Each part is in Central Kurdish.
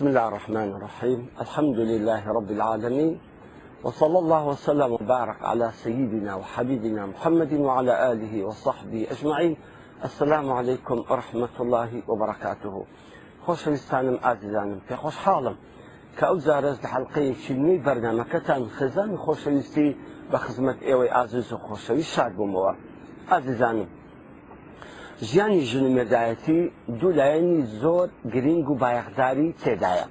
بسم الله الرحمن الرحيم الحمد لله رب العالمين وصلى الله وسلم وبارك على سيدنا وحبيبنا محمد وعلى آله وصحبه أجمعين السلام عليكم ورحمة الله وبركاته خوش لسانم عزیزانم في خوش حالم ئەو جارەز لە حلقەیە چینی خزان خوش بە بخزمة ايوي ئازیز و خۆشەوی شاد ژیانی ژنمێدایەتی دوو لایەنی زۆر گرنگ و بایەخداری تێدایە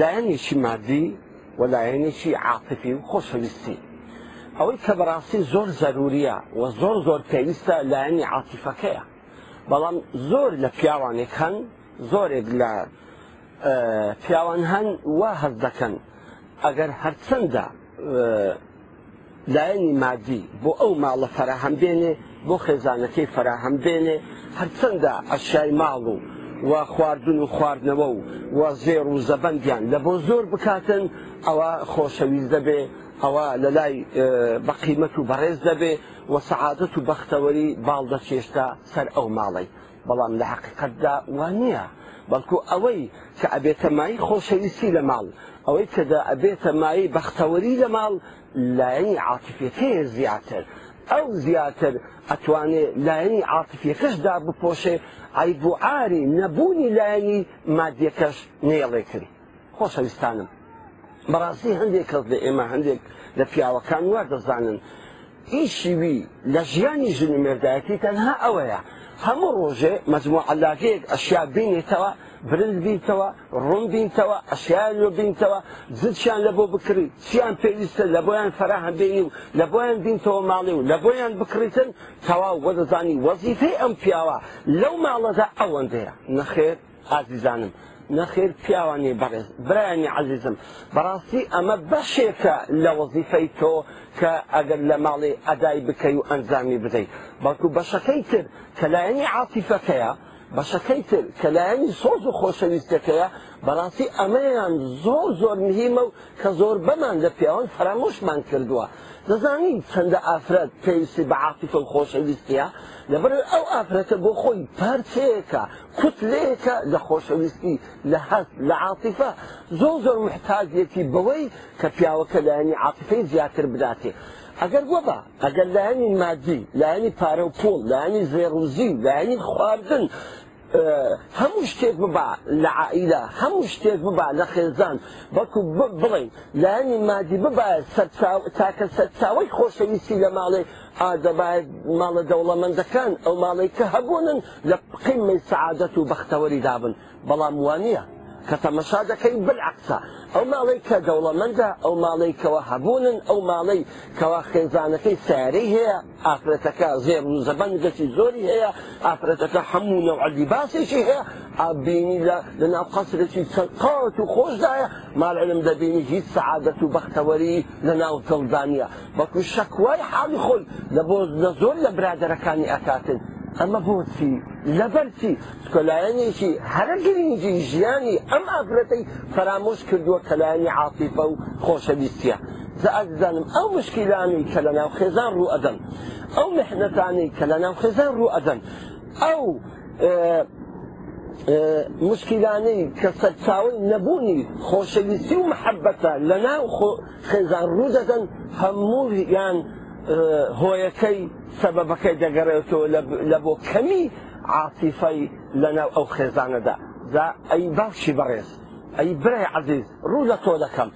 لایەنێکی مادی و لایەنێکی عاقفی و خۆشەویستی ئەوەی کە بەڕاستی زۆر زەروریە و زۆر زۆر پێویستە لایەنی عاتیفەکەیە بەڵام زۆر لە پیاوانێک هەن زۆرێک لە پیاوان هەن وا هەز دەکەن ئەگەر هەرچەندە لایەنی مادی بۆ ئەو ماڵە فەرەهەم بێنێ بۆ خێزانەکەی فراهەم بێنێ هەرچەندە ئەشای ماڵ و و خواردن و خواردنەوە و و زێر و زەبندیان لە بۆ زۆر بکاتن ئەوە خۆشەویست دەبێ ئەوە لە لای بەقیمت و بەڕێز دەبێ و سەعادەت و بەختەوەری باڵ دەچێشتا سەر ئەو ماڵی بەڵام لە حقیقتدا وان نییە بەڵکو ئەوەی کە ئەبێتەمایی خۆشەویستی لە ماڵ ئەوەی کەدا ئەبێتەمایی بەختەوەری لە ماڵ لایەنی عاتفەکەی زیاتر ئەو زیاتر ئەتوانێت لایەنی عاتفیەکەش دا بپۆشێ ئای بۆ ئاری نەبوونی لایەنی مادیەکەش نێڵێ کرد خۆشەویستانم بەڕاستی هەندێک کەس لە ئێمە هەندێک لە پیاوەکان وا دەزانن ئیشیوی لە ژیانی ژن مێردایەتی تەنها ئەوەیە هەموو ڕۆژێ مەجموع علاگەیەک ئەشیا بینێتەوە برنج بینتەوە ڕوون بینتەوە ئەشیان لۆ بینتەوە زدشان لە بۆ بکری چیان پێویستە لە بۆیان فراهم بینی و لە بۆیان بینتەوە ماڵی و لە بۆیان بکریتن تەواو وەدەزانی وەزیفەی ئەم پیاوە لەو ماڵەدا ئەوەندەیە نەخێر ئازیزانم. نەخێر پیاوانی بەڕێز برایانی عزیزم بەڕاستی ئەمە بەشێکە لە وەزیفەی تۆ کە ئەگەر لە ماڵی ئەدای بکەی و ئەنجامی بدەیت بەڵکو بەشەکەی تر کە لایەنی عاتیفەکەیە بەشەکەی تر کە لایەنی سۆز و خۆشەویستەکەیە بەڕاستی ئەمەیان زۆر زۆر نهیمە و کە زۆر بەمان لە پیاوان فرامۆشمان کردووە دەزانی چەندە ئافرەت پێویستی بە عاتیفە و خۆشەویستیە لەبەر ئەو ئافرەتە بۆ خۆی پارچەیەەکە کوتلەیەکە لە خۆشەویستی لە هەست لە عاتیفە زۆر زۆر محتاجێکی بەوەی کە پیاوەکە لایەنی عاتیفەی زیاتر بداتێ. ئەگەر وەبا ئەگەر لایەنی مادی لایەنی پارە و پۆڵ لایەنی زێڕوزی لایەنی خواردن هەموو شتێک ببا لە عائیدا هەموو شتێک ببا لە خێزان بەکو بڵێ لایەنی مادی ببا تاکە سەرچاوی خۆشەویستی لە ماڵێ ئادەباید ماڵە دەوڵەمەندەکان ئەو ماڵی کە هەبوونن لە قیمەی سعادەت و بەختەوەری دابن بەڵام وانە کە تەمەشا دەکەی بلعقسە ئەو ماڵی کە دەوڵەمەندە ئەو ماڵیکەوە هەبوونن ئەو ماڵی کەوا خێزانەکەی سیارەی هەیە ئافرەتەکە زێر و زەبەن گەچی زۆری هەیە ئافرەتەکە هەموو نەوعلی باسێکی هەیە ئابینی لە ناو قەسرێکی چەندقاوت و خۆشدایە ماڵعلم دەبینی هیچ سعادەت و بەختەوەری لە ناو تەڵدانە بەکو شەکوای حاڵی خۆی لە بۆ لە زۆر لە برادەرەکانی ئەکاتن ئەمە بۆچی لەبەرچی کۆلایەنێکی هەرە گرنگی ژیانی ئەم ئافرەتەی فرامۆش کردووە کەلایانی عاتیفە و خۆشەویستە. ئەزانم ئەو مشکیلانی کە لە ناو خێزان ڕوو ئەدەن ئەو محنەتانی کە لە ناو خێزان ڕوو ئەدەن ئەو مشکیلانەی کە سەرچاوی نەبوونی خۆشەویستی و محەبەتە لە ناو خێزان ڕوو دەدەن هەموو یان هۆیەکەی سەبەکەی دەگەڕێتەوە لە بۆ کەمی عاتیفەی لەناو ئەو خێزانەدا دا ئەی باوشی بەڕێز ئەی برای عزیز ڕوو لە تۆ دەکەم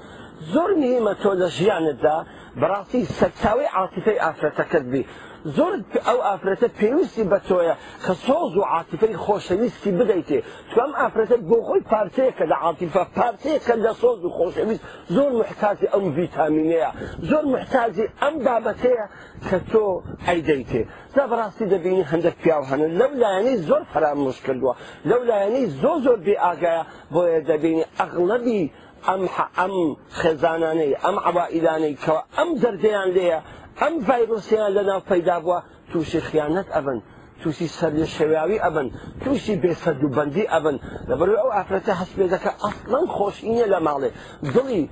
زۆر نیمە تۆ لە ژیانتدا بەڕاستی سەرچاوی عاتیفەی ئافرەتەکەت بی زۆر ئەو ئافرەتە پێویستی بە تۆیە کە سۆز و عاتیفەی خۆشەویستی بدەیتێ توام ئافرەتە بۆ خۆی پارتەیەکە لە عاتیفە پارتەیەکە لە سۆز و خۆشەویست زۆر محتازی ئەم ڤیتامینەیە زۆر محتازی ئەم بابەتەیە کە تۆ ئەیدەیتێ تا بەڕاستی دەبینی هەندێک پیاو هەن لەو لایەنەی زۆر فرامۆش کردووە لەو لایەنەی زۆ زۆر بێ ئاگایە بۆیە دەبینی ئەغڵەبی ئەم ئەم خێزانانەی ئەم عبائیدانەی کەەوە ئەم دەردەیان لێە ئەم ڤایرۆسیان لەناو پەیدا بووە تووشی خیانەت ئەبن تووسی سەر لە شێواوی ئەبن تووشی بێسە دووبندی ئەبن لەبەر ئەو ئافرەتە هەست پێ دەکە ئەسڵەن خۆشینە لە ماڵێ دڵی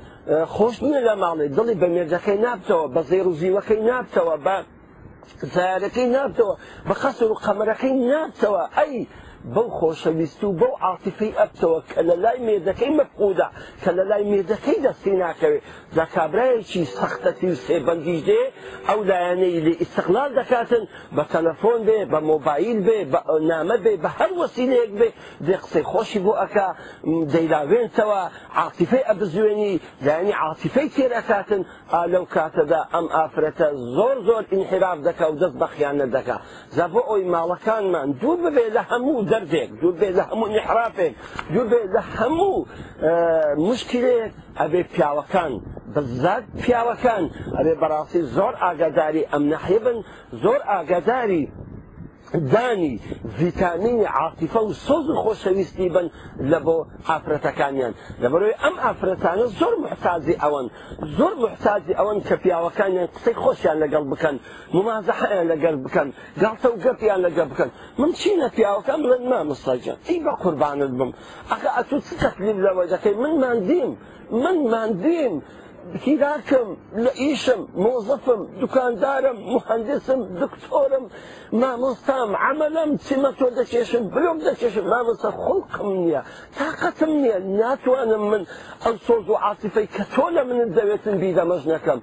خۆش نییە لە ماڵێ دڵی بە مێردەکەی نابتەوە بە زێر و زیوەکەی نابتەوە بە زارەکەی نابتەوە بە خەسر و قەمەرەکەی نابتەوە ئەی بەو خۆشەویست و بەو عاتیفەی ئەبتەوە کە لە لای مێدەکەی مەفقودا کە لە لای مێدەکەی دەستی ناکەوێت دا کابراایەکی سەختەتی و سێبەنگیش دێ ئەو لایەنەی لێ ئیسەقلال دەکاتن بە تەلەفۆن بێ بە مۆبایل بێ بە نامە بێ بە هەر وەسیلەیەک بێ دێ قسەی خۆشی بۆ ئەکا دەیلاوێنتەوە عاتیفەی ئەبزوێنی لایەنی عاتیفەی تێرەکاتن ئا لەو کاتەدا ئەم ئافرەتە زۆر زۆر ئینحراف دەکا و دەست بەخیانە دەکا زە بۆ ئەوی ماڵەکانمان دوور ببێ لە هەموو دەردێک دوور بێ لە هەموو نحراپێک دوور بێ لە هەموو مشکلێ ئەبێ پیاوەکان بزاد پیاوەکان ئەبێ بەڕاستی زۆر ئاگاداری ئەم نەحیبن زۆر ئاگاداری دانی ڤیتامینی عاتیفە و سۆز و خۆشەویستی بن لە بۆ ئافرەتەکانیان لەبەرەوەی ئەم ئافرەتانە زۆر محتازی ئەوەن زۆر محتازی ئەوەن کە پیاوەکانیان قسەی خۆشیان لەگەڵ بکەن ممازەحیان لەگەڵ بکەن گاڵتە و گەپیان لەگەڵ بکن من چینە پیاوەکان بڵێن ما مستاجان تی بە قوربانت بم ئەگە ئەتو چ تەکلیل لەوەجەکەی منمان دیم منمان دیم هیراکم لە ئیشم مۆزەفم دوکاندارم مهندسم دکتۆرم مامۆستام عملم چمەتۆ دەکێشم بلۆم دەکێشم مامۆسە خۆڵکم نییە تااقەتم نییە ناتوانم من ئەو سۆز و عاتیفەی کە تۆ لە من دەوێتن بیدەمەژنەکەم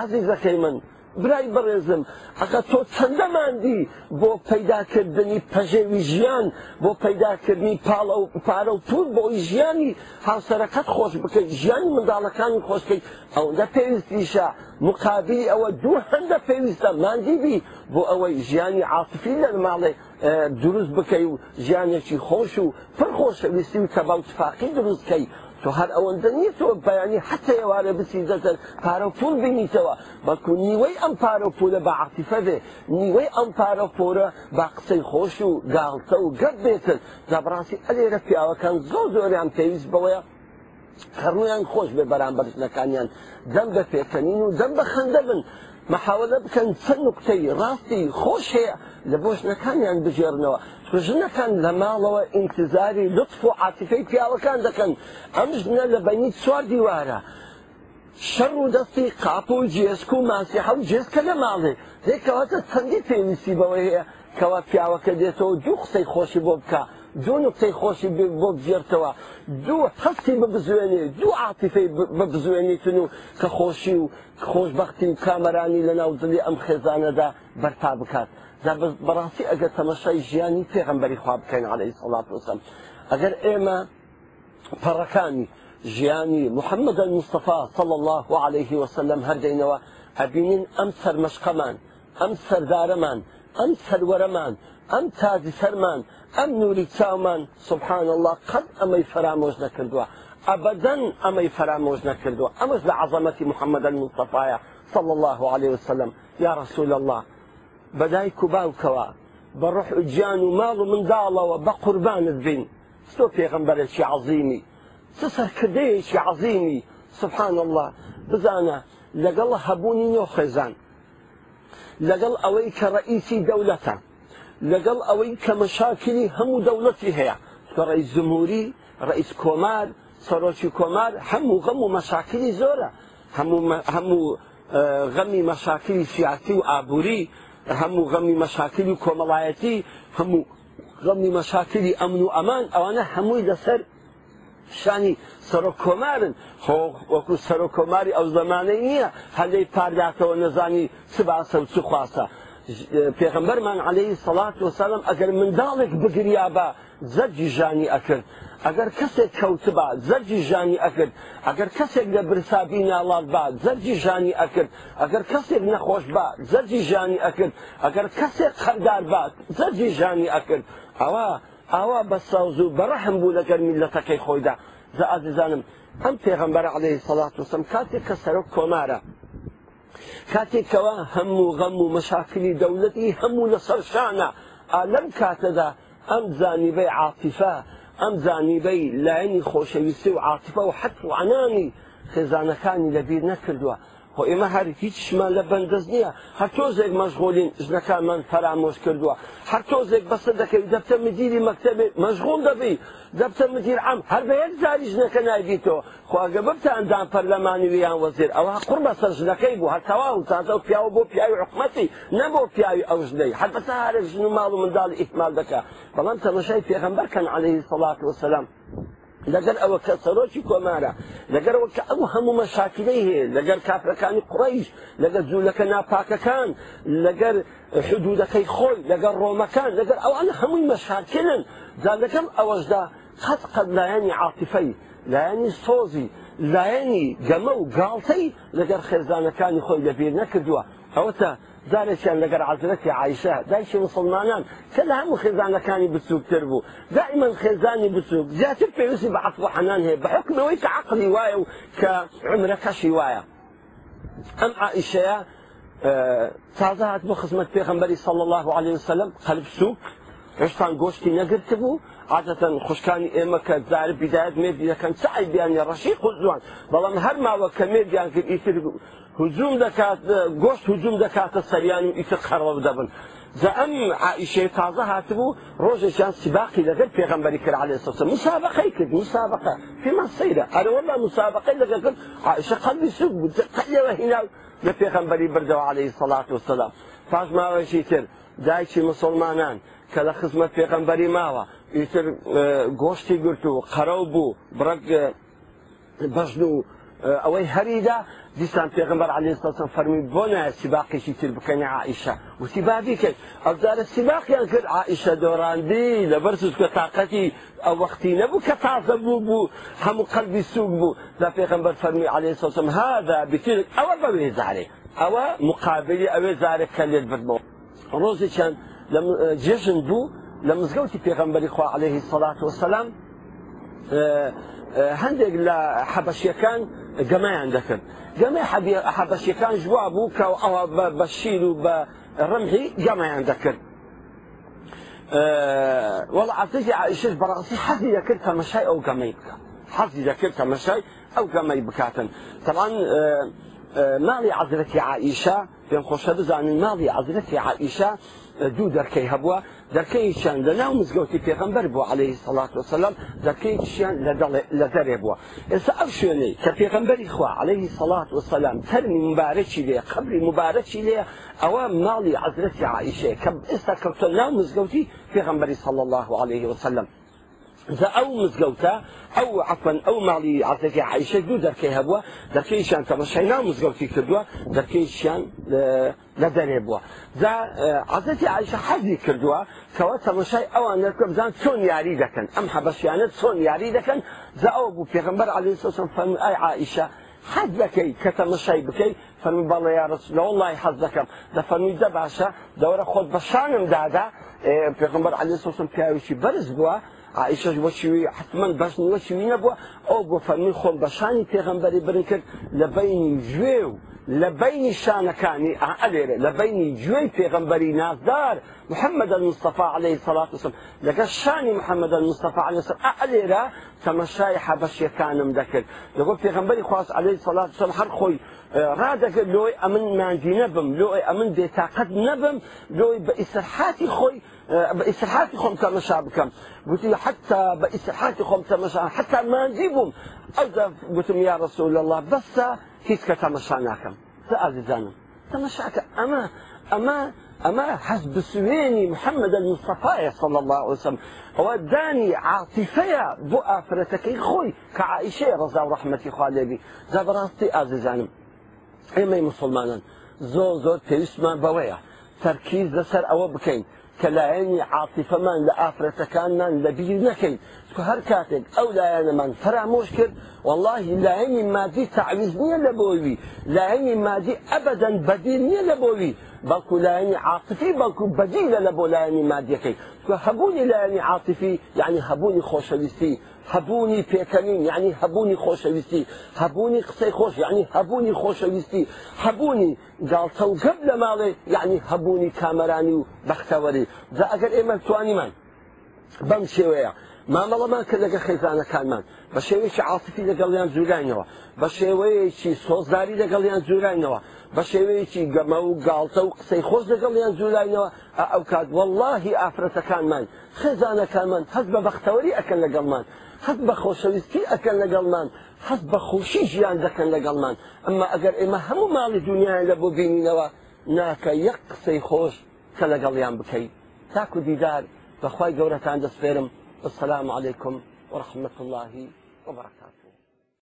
عزیزەکەی من برای بەڕێزم حقا تۆ چەندەماندی بۆ پەیداکردنی پەژێوی ژیان بۆ پەیداکردنی پاڵە و پارە و پول بۆ ژیانی هاوسەرەکەت خۆش بکەیت ژیانی منداڵەکانی خۆشکەیت ئەوەندە پێویستیشە مقابلی ئەوە دوو هەندە پێویستە ماندیبی بۆ ئەوەی ژیانی عاتفی لە ماڵێ دروست بکەی و ژیانێکی خۆش و پرخۆشەویستی و کە باوتفاقی دروستکەی تۆ هەر ئەوەندە نییە تۆ بەیانی حتە ئێوارە بچی دەتەن پارە پول بینیتەوە بەکو نیوەی ئەم پارە پولە بە عتیفە بێ نیوەی ئەم پارە پۆرە با قسەی خۆش و گاڵتە و گەت بێتن دەبڕاستی ئەلێرە پیاوەکان زۆ زۆریان پێویست بەوەیە هەرویان خۆش بێ بەرامبەر نەکانیان دەم بە پێکەنین و دەم بە خەندە بن محاولە بکەن چەند نقطەی ڕاستی خۆش هەیە لە بۆشنەکانیان بژێرنەوە ژنەکان لە ماڵەوە ئینتزاری لطف و عاتیفەی پیاوەکان دەکەن ئەم ژنە لە بەنی چوار دیوارە شەڕ و دەستی قاپ و جێسک و ماسیحە و جێسکە لە ماڵێ دێکەوەتە چەندی پێویستی بەوە هەیە کەوا پیاوەکە دێتەوە دوو قسەی خۆشی بۆ بکە دوو نقطەی خۆشی بۆ بگرتەوە دوو هەستی ببزوێنێ دوو عاتیفەی ببزوێنیتن و کە خۆشی و خۆشببختی و کامەرانی لە ناو دلی ئەم خێزانەدا بەرتا بکات بەڕاستی ئەگەر تەمەشای ژیانی پێغمبەری خواب بکەین عليهەی سڵات وسم ئەگەر ئێمە پەڕەکانی ژیانی محەممەد مستەفا صل الله عليه وسلم هەردەینەوە ئەبینین ئەم سەرمەشقەمان ئەم سەردارەمان ئەم سەرەرەمان ئەم تازی سەرمان ئەم نوری چاومان سبحان الله قەت ئەمەی فرامۆش نەکردووە ئەبدەن ئەمەی فرامۆش نەکردووە ئەمەش لە عزەمەتی محەممەدەن مستەفاایە صلى الله عليه وسلم يا رسول الله بدايك باوكوا بروح اجيان ومال من داله وبقربان الدين سو بيغمبر شي عظيمي تسر كدي شي عظيمي سبحان الله بزانا لقل هبوني نو خزان لقل اويك رئيسي دولته لەگەڵ ئەوەی کە مەشاکلی هەموو دەوڵەتی هەیە کە ڕئیس زمهوری ڕئیس کۆمار سەرۆکی کۆمار هەموو غەم و مەشاکلی زۆرە هەموو غەمی مەشاکلی سیاسی و ئابووری هەموو غەمی مەشاکلی و کۆمەڵایەتی هەموو غەمی مەشاکلی ئەمن و ئەمان ئەوانە هەمووی لەسەر شانی سەرۆک کۆمارن وەکو سەرۆک کۆماری ئەو زمانەی نییە هەندەی پارداتەوە نەزانی سباسە و چ خواستە پێغمبەرمان عليهەی سەڵات وسلام ئەگەر منداڵێک بگریا بە زەرجی ژانی ئەکرد ئەگەر کەسێک کەوتبا زەرجی ژانی ئەکرد ئەگەر کەسێک لە برسابی ناڵات با زەرجی ژانی ئەکرد ئەگەر کەسێک نەخۆش با زەرجی ژانی ئەکرد ئەگەر کەسێک خەردار با زەرجی ژانی ئەکرد ئەوە ئاوا بە ساوز و بەڕەحم بوو لەگەر میلەتەکەی خۆیدا زە ئازیزانم ئەم پێغمبەر عليهەی سەڵات وسم کاتێک کە سەرۆک کۆمارە کاتێکەوە هەموو غەم و مەشاکلی دەوڵەتی هەموو لە سەرشانە ئالەم کاتەدا ئەم زانیبەی عاتیفە ئەم زانیبەی لایەنی خۆشەویستی و عاتفە و حەت و عنانی خێزانەکانی لەبیر نەکردووە خۆ ئێمە هەر هیچمان لە بەندەست نییە هەر تۆزێک مەشغۆلین ژنەکانمان فەرامۆش کردووە هەر تۆزێک بەسە دەکەی دەبتە مدیری مەکتتەبێ مەشغۆڵ دەبی دەبتە مدیر ئەم هەر بە یەک زاری ژنەکە نایبییتەوە خواگە ببتە ئەندام پەرلەمانی ویان وەزیر ئەوە قڕ بەسەر ژنەکەی بوو هەتەوا و تازە و پیاوە بۆ پیاوی حکومەتی نەبوو پیاوی ئەو ژنەی هەربەسە هەرێک ژن و ماڵ و منداڵ ئیحمال دەکە بەڵام تەمەشای پێغەمبەر کەن عليهەی سەڵات وسلام لەگەر ئەوە کە سەرۆکی کۆمارە لەگەرەوە کە ئەو هەموو مەشاکلەی هەیە لەگەر کافرەکانی قڕیش لەگەر جوولەکە ناپاکەکان لەگەر حدودەکەی خۆی لەگەر ڕۆمەکان لەگەر ئەوان هەمووی مەشاکلن جانەکەم ئەوەشدا قەت قەت لایەنی عاتیفەی لایەنی سۆزی لایەنی گەمە و گاڵتەی لەگەر خێزانەکانی خۆی لەبیر نەکردووە ئەوەتە زارێکیان لەگەر عزرەتی عیشە دایکی مسلمانان کە لە هەموو خێزانەکانی بچووکتر بوو دائیمەن خێزانی بچووک زیاتر پێویستی بە عفو حەنان هەیە بە حکمەوەی کە عقلی وایە و کە عمرەکەشی وایە ئەم عیشەیە تازە هات بۆ خزمەت پێخەمبەری صلى الله عليه وسلم قەلب سووک هێشتان گۆشتی نەگرت بوو عادەتەن خوشکانی ئێمە کە زار بیدایەت مێدی دەکەن چای بیانی ڕەشی خۆ جوان بەڵام هەر ماوە کە مێدیان کرد ئیتر هجوم دەکات گۆشت هجوم دەکاتە سەریان و ئیتر خەڕەوە دەبن جا ئەم عائشەیە تازە هاتبوو ڕۆژێکیان سباقی لەگەر پێغەمبەری کرد عليه الصلاة والسلام مسابقەی کرد مسابقە فيما سەیرە ئەرە وەڵا مسابقەی لەگەر کرد عائشە قەلبی سوک بوو قەلەوە هیناو لە پێغەمبەری بردەوە عليه الصلاة والسلام پاش ماوەشی تر دایکی مسلمانان کە لە خزمەت پێغەمبەری ماوە ئیتر گۆشتی گرت و قەرەو بوو بڕک بەژن و آه، ئەوەی هەریدا دیسان پێغمبەر علیستا فەرمی بۆ نایە سیباقیشی تر بکەنی عیشە وتی بابیکەیت ئەوزارە سیباقیان کرد عیشە دۆراندی لە بەرسوس تااقەتی ئەو وەختی نەبوو کە تازە بوو بوو هەموو قەلبی سوک بوو دا پێغمبەر فەرمی علیسەسم هادا بتر ئەوە بەوێ زارێ ئەوە مقابلی ئەوێ زارێک کە لێت بردەوە ڕۆزی چەند جێژن بوو لە مزگەوتی پێغمبەری خوا عليهەیه سەلات وسلام آه، آه، هندق لا حبشي كان جماعة عندك جماعة حبي حبشي كان جوابوك أو بشيل وبرمحي جماعة عندك آه، والله عطيتي عايشين براسي حظي ذكرت مشاي او قميبك حظي ذكرت مشاي او قميبكاتن طبعا مالي عذرتي عائشه پێم خۆشە بزانین ماڵی عزرەتی عائیشە دوو دەرکەی هەبووە دەکەی چیان لە ناو مزگەوتی پێغمبەر بوو عليه سلاات وسلام دەکەی چیان لە دەرێ بووە ئێستا ئەو شوێنەی کە پێغمبەری خوا عليه سلاات وسلام تەرمی مبارەکی لێ قبری مبارەکی لێ ئەوە ماڵی عزرەتی عیشەیە کە ئێستا کەوتە ناو مزگەوتی پێغمبەری صلى الله عليه وسلم ئەو مزگەوتە ئەو عفەن ئەو ماڵی عاتەکە عیشە دوو دەرکەی هەبووە دەکەیشیان تەمەشای نام مزگەوتی کردووە دەکەیشیان لە دەرێ بووە جا عزەتی عیشە حەزی کردووە کەەوە تەمەشای ئەوان نەکەم زان چۆن یاری دەکەن ئەم حەبەشیانە چۆن یاری دەکەن جا ئەو بوو پێغمبەر علی سوسم فەرمی ئای عیشە حەز دەکەی کە تەمەشای بکەی فەرمی بەڵێ یارس لە وڵی حەز دەکەم دەفەرمی دە باشە دەورە خۆت بەشانم دادا پێغمبەر علی سوسم پیاویشی بەرز بووە عائشه وشوي حتما باش من نبوه او بو فرمي خون بشاني تيغمبري برنكر لبين جويو لبين شانكاني آه، عليره لبين جوي پیغمبري نازدار محمد المصطفى عليه الصلاة والسلام لك شاني محمد المصطفى عليه الصلاة كما آه، شايحة حبش كان مذكر لقول پیغمبري خاص عليه الصلاة والسلام حر خوي آه، رادك لوي امن ماندي نبم لوي امن بطاقت نبم لوي بإسرحاتي خوي بقيس حالتي خمسة مشاع بكم قلت له حتى بقيس حالتي خمسة مشاع حتى ما نجيبهم أرجع قلت يا رسول الله بس هيك تمشعناكم سأزدانم تمشعك أما أما أما حسب سويني محمد المصطفى صلى الله عليه وسلم وداني عاطفية بو أفرتك خوي كعائشة رضا ورحمة خالي خالدي زبراستي أزيزانم إما مسلمان زور زور تيسما بويا تركيز لسر أو بكين کە لایەنی عاتیفەمان لە ئافرەتەکانمان لەبیر نەکەین تو هەر کاتێک ئەو لایەنەمان فرامۆش کرد واللهی لا مادی تعویز نییە لە بۆوی لایەنی مادی ئەبدەن بەدیر نییە لە بۆوی بەڵکو لایەنی عاقفی بەڵکو بەدیلە لە بۆ لایەنی مادیەکەی تو هەبوونی لایەنی عاطفی یعنی هەبوونی خۆشەویستی هەبوونی پێکەنین یعنی هەبوونی خۆشەویستی هەبوونی قسەی خۆش یعنی هەبوونی خۆشەویستی هەبوونی گاڵتە و گەب لە ماڵێ یعنی هەبوونی کامەرانی و بەختەوەری جا ئەگەر ئێمە توانیمان بەم شێوەیە مامەڵەمان کە لەگە خێزانەکانمان بە شێوەیەکی عاتفی لەگەڵیان زورانینەوە بە شێوەیەکی سۆزداری لەگەڵیان زورانینەوە بە شێوەیەکی گەمە و گاڵتە و قسەی خۆش لەگەڵیان جولاینەوە ئەو کات واللهی ئافرەتەکانمان خێزانەکانمان هەست بە بەختەوەری ئەکەن لەگەڵمان هەست بە خۆشەویستی ئەکەن لەگەڵمان هەست بە خۆشی ژیان دەکەن لەگەڵمان ئەمە ئەگەر ئێمە هەموو ماڵی دنیایان لە بۆ بینینەوە ناکە یەک قسەی خۆش کە لەگەڵیان بکەیت تاکو دیدار بەخوای گەورەتان دەسپێرم والسلام عليكم ورحمة الله وبركاته